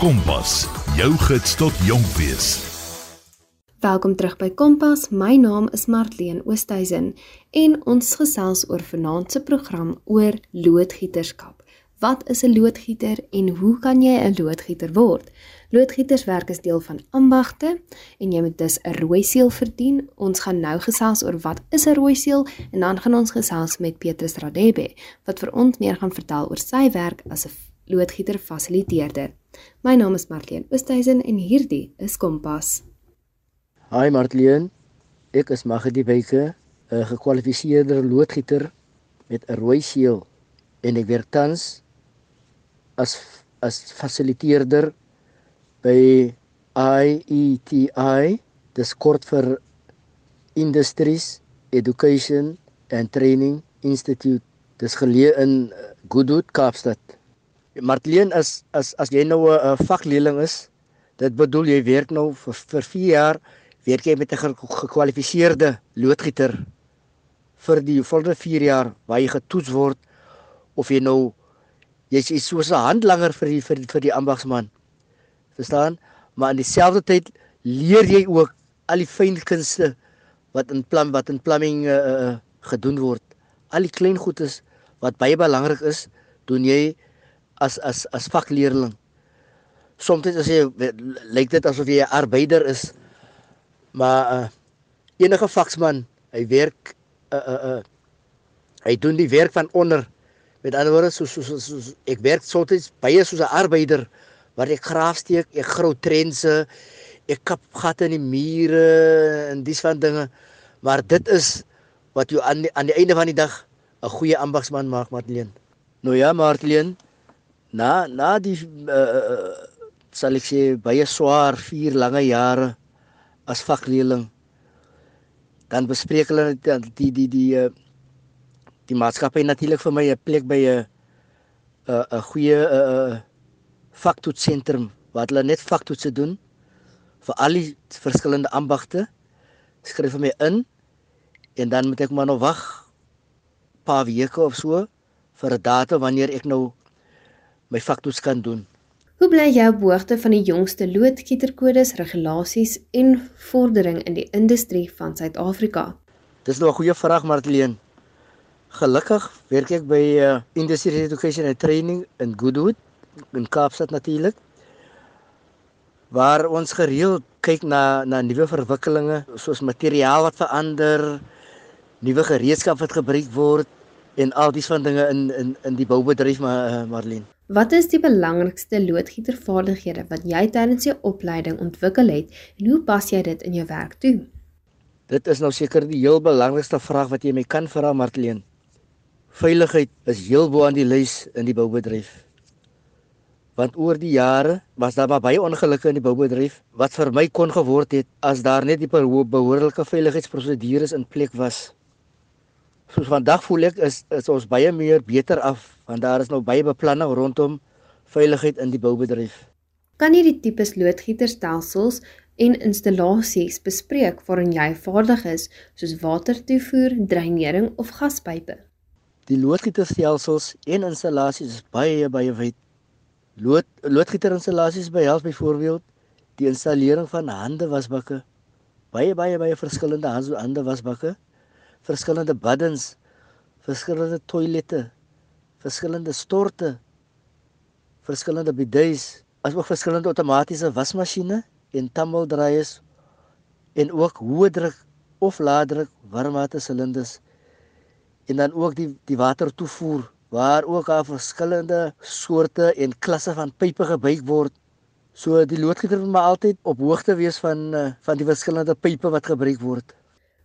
Kompas, jou gids tot jonk wees. Welkom terug by Kompas. My naam is Martleen Oosthuizen en ons gesels oor vanaand se program oor loodgieterskap. Wat is 'n loodgieter en hoe kan jy 'n loodgieter word? Loodgieterswerk is deel van ambagte en jy moet dus 'n rooi seël verdien. Ons gaan nou gesels oor wat is 'n rooi seël en dan gaan ons gesels met Petrus Radebe wat vir ons meer gaan vertel oor sy werk as 'n loodgieter fasiliteerder. My naam is Marlene Oosthuizen en hierdie is Kompas. Hi Marlene, ek is Magdi Beyke, 'n gekwalifiseerde loodgieter met 'n rooi seël en ek werk tans as as fasiliteerder by IETI, dis kort vir Industries Education and Training Institute. Dis geleë in Goodwood, Kaapstad. Martleen is as as jy nou 'n vakleerling is, dit bedoel jy werk nou vir vir 4 jaar, werk jy met 'n gekwalifiseerde loodgieter vir die volgende 4 jaar waar jy getoets word of jy nou jy's soos 'n handlanger vir die vir, vir die ambagsman verstaan? Maar in dieselfde tyd leer jy ook al die fyn kunste wat in plan wat in plumbing uh, uh, gedoen word. Al die klein goedes wat baie belangrik is, doen jy as as as vakleerling. Soms as jy lyk dit asof jy 'n arbeider is. Maar uh, enige vaksman, hy werk uh uh uh hy doen die werk van onder. Met ander woorde, so so so, so ek werk soms baie soos 'n arbeider waar ek graafsteek, ek grou trense, ek kap gatte in die mure en dis van dinge. Maar dit is wat jou aan die, aan die einde van die dag 'n goeie ambagsman maak, Martleen. Nou ja, Martleen, na na die uh, sal ek sê baie swaar 4 lange jare as vakleerling dan bespreek hulle die die die die, uh, die maatskappy natuurlik vir my 'n plek by 'n 'n 'n goeie 'n vaktoetsentrum wat hulle net vaktoetse doen vir al die verskillende ambagte. Skryf my in en dan moet ek maar nog wag paar weke of so vir 'n datum wanneer ek nou my vaktoets kan doen. Hoe bly jy op hoogte van die jongste loodgieterkodes, regulasies en vordering in die industrie van Suid-Afrika? Dis nou 'n goeie vraag, Martleen. Gelukkig werk ek by uh, Industry Education and Training in Goodwood in Kaapstad natuurlik waar ons gereeld kyk na na nuwe verwikkelinge soos materiaal wat verander, nuwe gereedskap wat gebruik word en al dies van dinge in in in die boubedryf maar uh, Marlene. Wat is die belangrikste loodgietervaardighede wat jy tydens jou opleiding ontwikkel het en hoe pas jy dit in jou werk toe? Dit is nou seker die heel belangrikste vraag wat jy my kan vra Marlene. Veiligheid is heel bo aan die lys in die boubedryf want oor die jare was daar maar baie ongelukke in die boubedryf wat vir my kon geword het as daar net die behoorlike veiligheidsprosedures in plek was. Soos vandag voel ek is, is ons baie meer beter af want daar is nou baie beplanning rondom veiligheid in die boubedryf. Kan jy die tipes loodgieterstelsels en installasies bespreek waarin jy vaardig is soos watertoevoer, dreinering of gaspype? Die loodgieterstelsels en installasies is baie baie wyd Lood loodgieterinstallasies behels byvoorbeeld die installering van hande wasbakke. Baie baie baie verskillende hande wasbakke, verskillende baddens, verskillende toilette, verskillende storte, verskillende bidets, asook verskillende outomatiese wasmasjiene en tummeldraaiers en ook hoë druk of lae druk warmwater silinders en dan ook die die water toevoer waar ook al verskillende soorte en klasse van pipe gebruik word. So die loodgieter moet maar altyd op hoogte wees van eh, van die verskillende pipe wat gebruik word.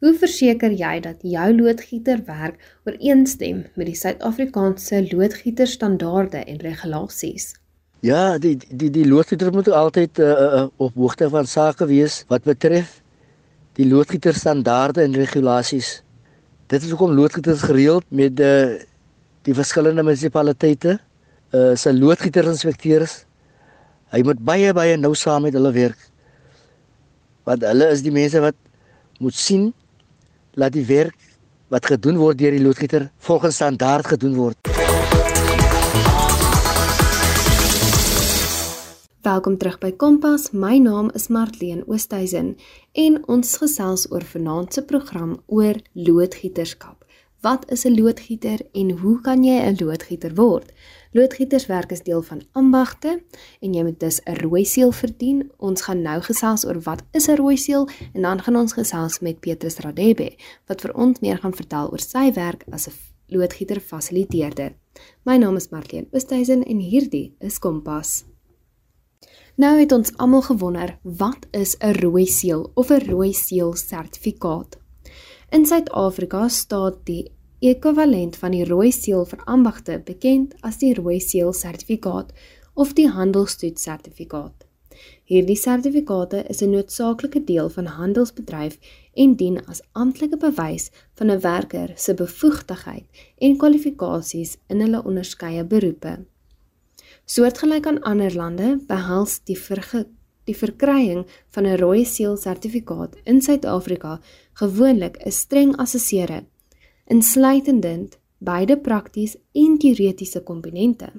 Hoe verseker jy dat jou loodgieterwerk ooreenstem met die Suid-Afrikaanse loodgieterstandaarde en regulasies? Ja, die die die loodgieter moet altyd uh, uh, op hoogte van sake wees wat betref die loodgieterstandaarde en regulasies. Dit is hoekom loodgieters gereeld met uh, die verskillende munisipaliteite uh se loodgieterinspekteurs hy moet baie baie nou saam met hulle werk want hulle is die mense wat moet sien laat die werk wat gedoen word deur die loodgieter volgens standaard gedoen word Welkom terug by Kompas. My naam is Martleen Oosthuizen en ons gesels oor vanaand se program oor loodgieterskap. Wat is 'n loodgieter en hoe kan jy 'n loodgieter word? Loodgieterswerk is deel van ambagte en jy moet dus 'n rooi seël verdien. Ons gaan nou gesels oor wat is 'n rooi seël en dan gaan ons gesels met Petrus Radebe wat vir ons meer gaan vertel oor sy werk as 'n loodgieter fasiliteerder. My naam is Martleen Oosthuizen en hierdie is Kompas. Nou het ons almal gewonder, wat is 'n rooi seël of 'n rooi seël sertifikaat? In Suid-Afrika staan die ekwivalent van die rooi seël vir ambagte bekend as die rooi seël sertifikaat of die handelstoets sertifikaat. Hierdie sertifikate is 'n noodsaaklike deel van handelsbedryf en dien as amptelike bewys van 'n werker se bevoegdheid en kwalifikasies in hulle onderskeie beroepe. Soortgelyk aan ander lande behels die verge die verkrying van 'n rooi seël sertifikaat in Suid-Afrika gewoonlik 'n streng assessering insluitend beide prakties en teoretiese komponente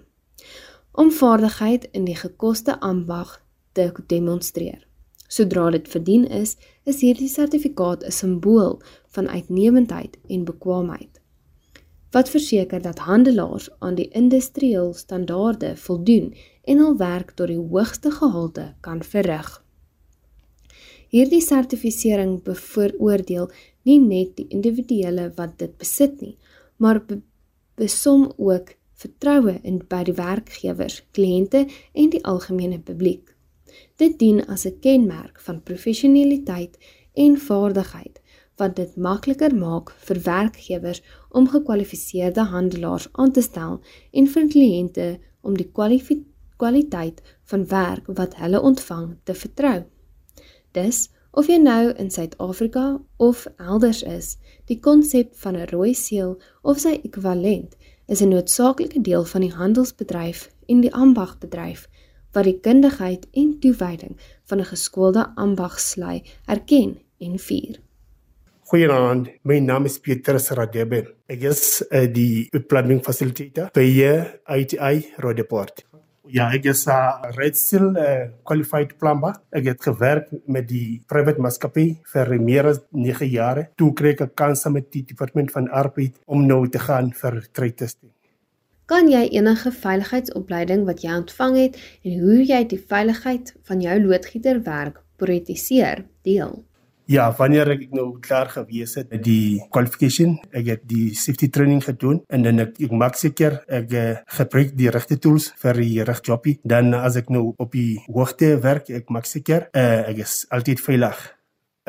om vaardigheid in die gekoste ambag te demonstreer. Sodra dit verdien is, is hierdie sertifikaat 'n simbool van uitnemendheid en bekwaamheid wat verseker dat handelaars aan die industriële standaarde voldoen en hul werk tot die hoogste gehalte kan verrig. Hierdie sertifisering bevooroordeel nie net die individuele wat dit besit nie, maar be besom ook vertroue in by die werkgewers, kliënte en die algemene publiek. Dit dien as 'n kenmerk van professionaliteit en vaardigheid wat dit makliker maak vir werkgewers om gekwalifiseerde handelaars aan te stel en vir kliënte om die kwaliteit van werk wat hulle ontvang te vertrou. Dus of jy nou in Suid-Afrika of elders is, die konsep van 'n rooi seël of sy ekwivalent is 'n noodsaaklike deel van die handelsbedryf en die ambagbedryf wat die kundigheid en toewyding van 'n geskoolde ambagslui erken en vier. Goeienaand, my naam is Petrus Radebe. Ek is uh, die plumbing facilitator by ITI Rodeport. Ja, ek is 'n uh, Red Seal uh, qualified plumber. Ek het gewerk met die private maatskappy vir meer as 9 jaar. Toe kry ek 'n kans met die departement van arbeid om nou te gaan vir trade testing. Kan jy enige veiligheidsopleiding wat jy ontvang het en hoe jy die veiligheid van jou loodgieterwerk prioritiseer deel? Ja, wanneer ek nou klaar gewees het met die qualification, ek het die safety training gedoen en dan ek, ek maak seker ek uh, gebruik die regte tools vir die regte jobbie. Dan as ek nou op die hoogte werk, ek maak seker uh, ek is altyd veilig.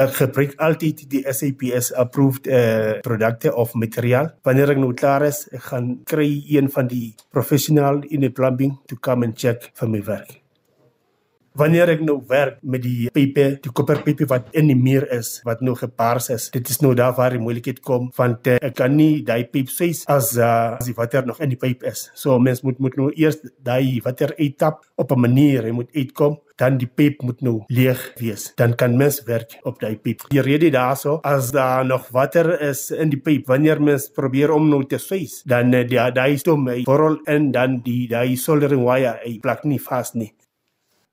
Ek gebruik altyd die SAPS approved uh, produkte of materiaal. Wanneer ek nou klaar is, ek gaan kry een van die professional in die plumbing to come and check vir my werk. Wanneer ek nou werk met die pipe, die koperpipe wat in die muur is, wat nou gepaars is, dit is nou daar waar die moeilikheid kom want uh, ek kan nie daai pipe swys as uh, as die water nog in die pipe is. So mens moet moet nou eers daai water uittap op 'n manier, hy moet uitkom dan die pipe moet nou leeg wees. Dan kan mens werk op daai pipe. Die rede daarso as daar nog water is in die pipe wanneer mens probeer om nou te swys dan uh, die daai stom hy vorol in dan die daai soldering wire hy plak nie vas nie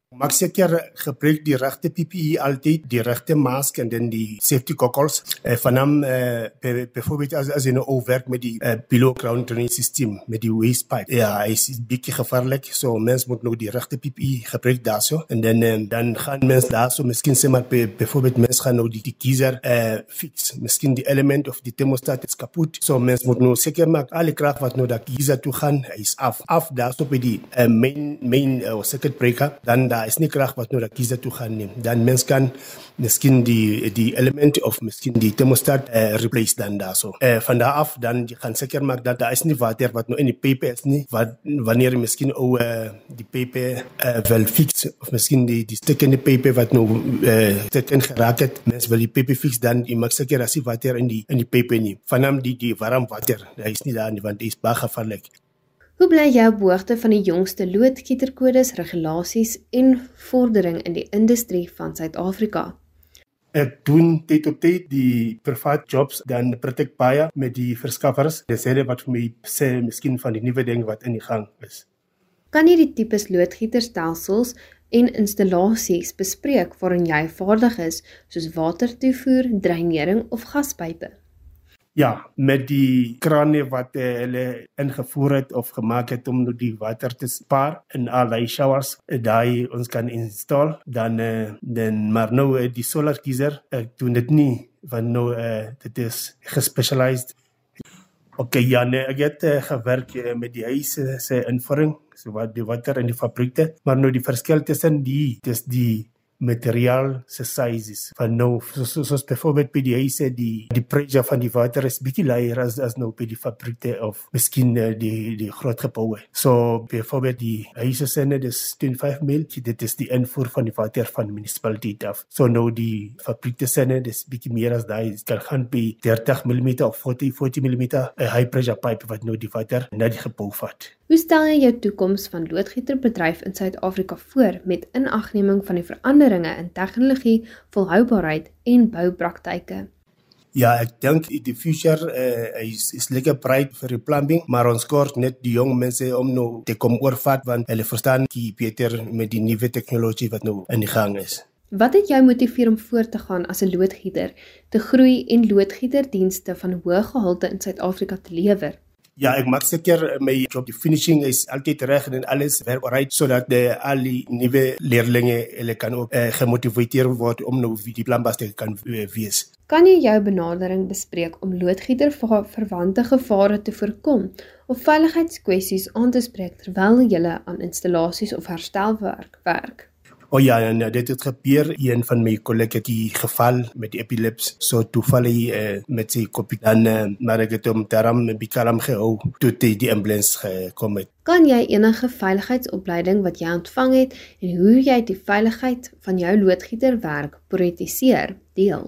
Maak seker gebruik die regte PPE altyd, die regte mask en dan die safety goggles. Eh, Vanam eh, byvoorbeeld as as jy nou werk met die eh, below ground system met die waste pipe. Ja, is bietjie gevaarlik. So mens moet nou die regte PPE gebruik daarso en dan eh, dan gaan mens daarso miskien sê maar byvoorbeeld mens gaan nou die, die geyser eh fix. Miskien die element of die thermostat is kapot. So mens moet nou seker maak alle krag wat nou dat geyser toe gaan is af. Af daarso by die uh, main main uh, circuit breaker dan da daar is nie krag wat nou dat kies toe gaan neem dan mens kan miskien die die element of miskien die thermostat uh, replace dan daarso. Uh, van daar af dan jy gaan seker maak dat daar is nie water wat nou in die pipe is nie wat wanneer jy miskien ou uh, die pipe uh, wel fix of miskien die die stuk in die pipe wat nou uh, dit in geraak het mens wil die pipe fix dan jy maak seker as die water in die in die pipe nie. Vanam die die warm water hy is nie daar nie want dit is baie gevaarlik Hoe bly jy op hoogte van die jongste loodgieterkodes, regulasies en vordering in die industrie van Suid-Afrika? Ek doen dit op dit die privaat jobs dan praktijk baie met die verskaffers. Dis hulle wat vir my sê miskien van die nuwe ding wat in die gang is. Kan jy die tipes loodgieterstelsels en installasies bespreek waarin jy vaardig is, soos watertoevoer, dreinering of gaspype. Ja, met die krane wat uh, hulle ingevoer het of gemaak het om nou die water te spaar in al die showers, uh, daai ons kan install, dan uh, dan maar nou die solar geyser, ek doen dit nie want nou uh, dit is gespecialized. Okay, ja, nee, ek het uh, gewerk uh, met die huise se invulling, so wat die water in die fabrieke, maar nou die verskil tussen die, dis die materiaal se sizes van nou soos so, so, byvoorbeeld by die huise die die pressure van die water is bietjie laer as as nou by die fabrieke of miskien uh, die die groot geboue. So byvoorbeeld die huise se net is 25 mil, dit is die invoer van die water van die munisipaliteit af. So nou die fabrieke se net is bietjie meer as daai, dit kan gaan by 30 mm of 40 40 mm 'n high pressure pipe wat nou die water na die gebou vat. Hoe stel jy jou toekoms van loodgieterbedryf in Suid-Afrika voor met inagneming van die veranderinge in tegnologie, volhoubaarheid en boupraktyke? Ja, ek dink die future uh, is is lekker bright vir die plumbing, maar ons kort net die jong mense om nou te kom oorvat want hulle verstaan die beter met die nuwe tegnologie wat nou in die gang is. Wat het jou motiveer om voort te gaan as 'n loodgieter, te groei en loodgieterdienste van hoë gehalte in Suid-Afrika te lewer? Ja, ek maak seker my job die finishing is altyd reg en alles werk right sodat al die nuwe leerlinge hulle kan ook uh, gemotiveer word om nou die planbas te kan uh, wees. Kan jy jou benadering bespreek om loodgieter verwante gevare te voorkom of veiligheidskwessies aan te spreek terwyl jy aan installasies of herstelwerk werk? O oh ja, en dit het gebeur een van my kollegas die geval met epileps so toevallig uh, met sy kopie dan uh, maar ek het hom daarom bikalam gehou toe die, die ambulance gekom het. Kan jy enige veiligheidsopleiding wat jy ontvang het en hoe jy die veiligheid van jou loodgieterwerk prioritiseer deel?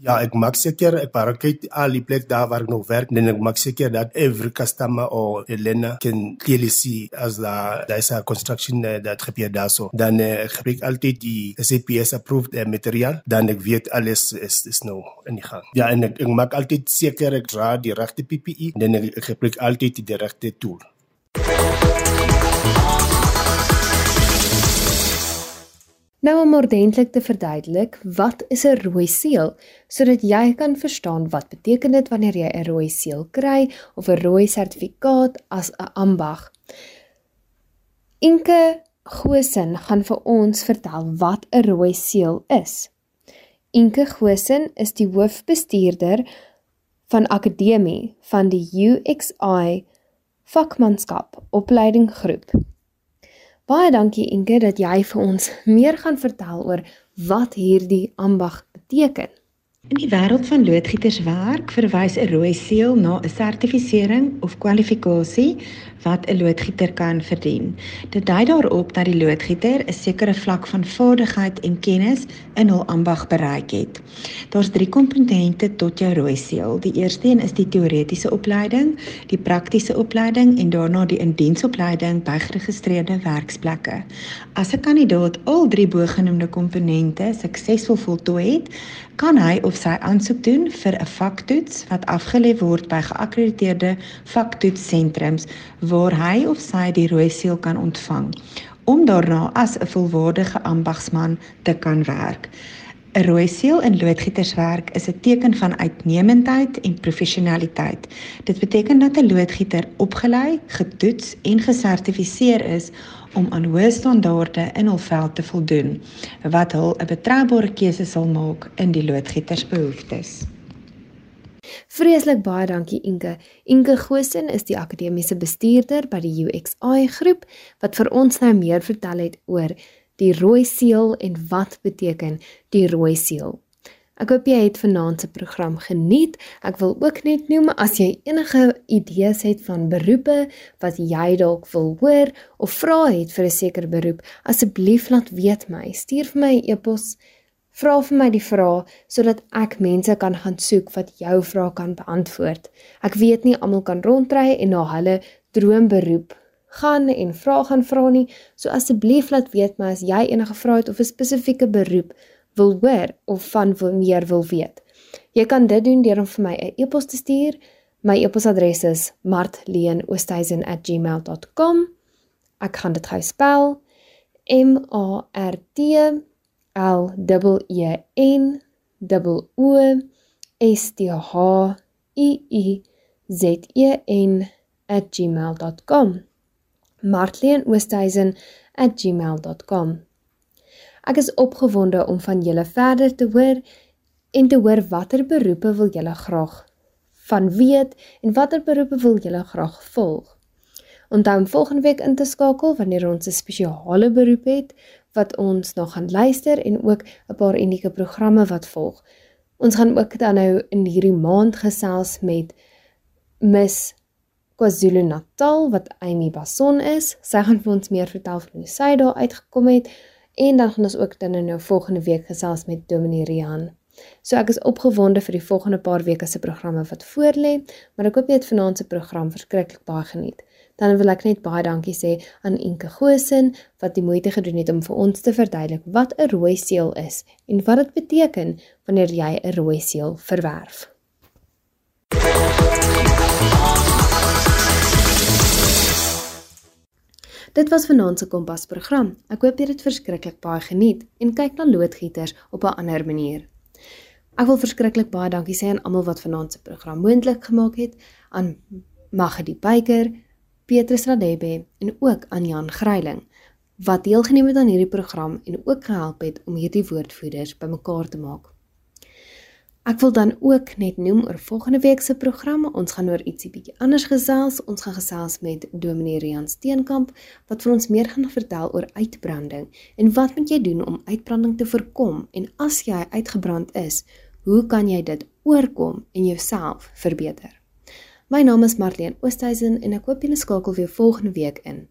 Ja, ek maak seker ek parakeet al die plek daar waar ek nog werk en ek maak seker dat every customer or Elena can clearly see as the there's a construction uh, that gebeur daar so. Dan uh, gebruik altyd die SAPS approved uh, materiaal dan ek weet alles is is nou in die gang. Ja, en ek, ek maak altyd seker ek dra die regte PPE en ek, ek gebruik altyd die regte tool. Nou om ordentlik te verduidelik, wat is 'n rooi seël sodat jy kan verstaan wat beteken dit wanneer jy 'n rooi seël kry of 'n rooi sertifikaat as 'n ambag. Inke Gosen gaan vir ons vertel wat 'n rooi seël is. Inke Gosen is die hoofbestuurder van akademie van die UXI vakmanskap opleidinggroep. Baie dankie Inge dat jy vir ons meer gaan vertel oor wat hierdie ambag beteken. In die wêreld van loodgieterswerk verwys 'n rooi seël na 'n sertifisering of kwalifikasie wat 'n loodgieter kan verdien. Dit dui daarop dat die loodgieter 'n sekere vlak van vaardigheid en kennis in hul ambag bereik het. Daar's drie komponente tot jou rooi seël. Die eerste een is die teoretiese opleiding, die praktiese opleiding en daarna die indiensopleiding by geregistreerde werksplekke. As 'n kandidaat al drie bogenoemde komponente suksesvol voltooi het, kan hy of sy aansoek doen vir 'n vaktoets wat afgelê word by geakkrediteerde vaktoetssentrums waar hy of sy die rooi seël kan ontvang om daarna as 'n volwaardige ambagsman te kan werk. 'n Rooi seël in loodgieterswerk is 'n teken van uitnemendheid en professionaliteit. Dit beteken dat 'n loodgieter opgelei, getoets en gesertifiseer is om aan hoë standaarde in hul veld te voldoen wat hul 'n betroubare keuse sal maak in die loodgietersbehoeftes. Vreeslik baie dankie Inke. Inke Gosen is die akademiese bestuurder by die UXI groep wat vir ons nou meer vertel het oor die rooi seël en wat beteken die rooi seël. Ek hoop jy het vanaand se program geniet. Ek wil ook net noem as jy enige idees het van beroepe wat jy dalk wil hoor of vra het vir 'n sekere beroep, asseblief laat weet my. Stuur vir my 'n e e-pos. Vra vir my die vrae sodat ek mense kan gaan soek wat jou vrae kan beantwoord. Ek weet nie almal kan rondry en na hulle droomberoep gaan en vra gaan vra nie. So asseblief laat weet my as jy enige vrae het of 'n spesifieke beroep wil hoor of van wil meer wil weet. Jy kan dit doen deur om vir my 'n e-pos te stuur. My e-posadres is martleenoosthuizen@gmail.com. Ek gaan dit gou spel M A R T L E E N O S T H I I Z E N @gmail.com. martleenoosthuizen@gmail.com. Ek is opgewonde om van julle verder te hoor en te hoor watter beroepe wil julle graag van weet en watter beroepe wil julle graag volg. Onthou om volgende week in te skakel wanneer ons 'n spesiale beroep het wat ons nog gaan luister en ook 'n paar unieke programme wat volg. Ons gaan ook dan nou in hierdie maand gesels met Miss KwaZulu-Natal wat Amy Bason is. Sy gaan vir ons meer vertel van hoe sy daar uitgekom het en dan gaan ons ook dan nou volgende week gesels met Dominee Rian. So ek is opgewonde vir die volgende paar weke se programme wat voorlê, maar ek hoop jy het vanaand se program verskriklik baie geniet. Dan wil ek net baie dankie sê aan Inke Gosen wat die moeite gedoen het om vir ons te verduidelik wat 'n rooi seël is en wat dit beteken wanneer jy 'n rooi seël verwerf. Dit was vanaand se Kompas program. Ek hoop jy het dit verskriklik baie geniet en kyk na loodgieters op 'n ander manier. Ek wil verskriklik baie dankie sê aan almal wat vanaand se program moontlik gemaak het, aan Magdi Beyker, Petrus Radebe en ook aan Jan Greiling wat deelgeneem het aan hierdie program en ook gehelp het om hierdie woordvoerders bymekaar te maak. Ek wil dan ook net noem oor volgende week se program. Ons gaan oor ietsie bietjie anders gesels. Ons gaan gesels met Dominee Rian Steenkamp wat vir ons meer gaan vertel oor uitbranding en wat moet jy doen om uitbranding te voorkom en as jy uitgebrand is, hoe kan jy dit oorkom en jouself verbeter? My naam is Marlene Oosthuizen en ek hoop julle skakel weer volgende week in.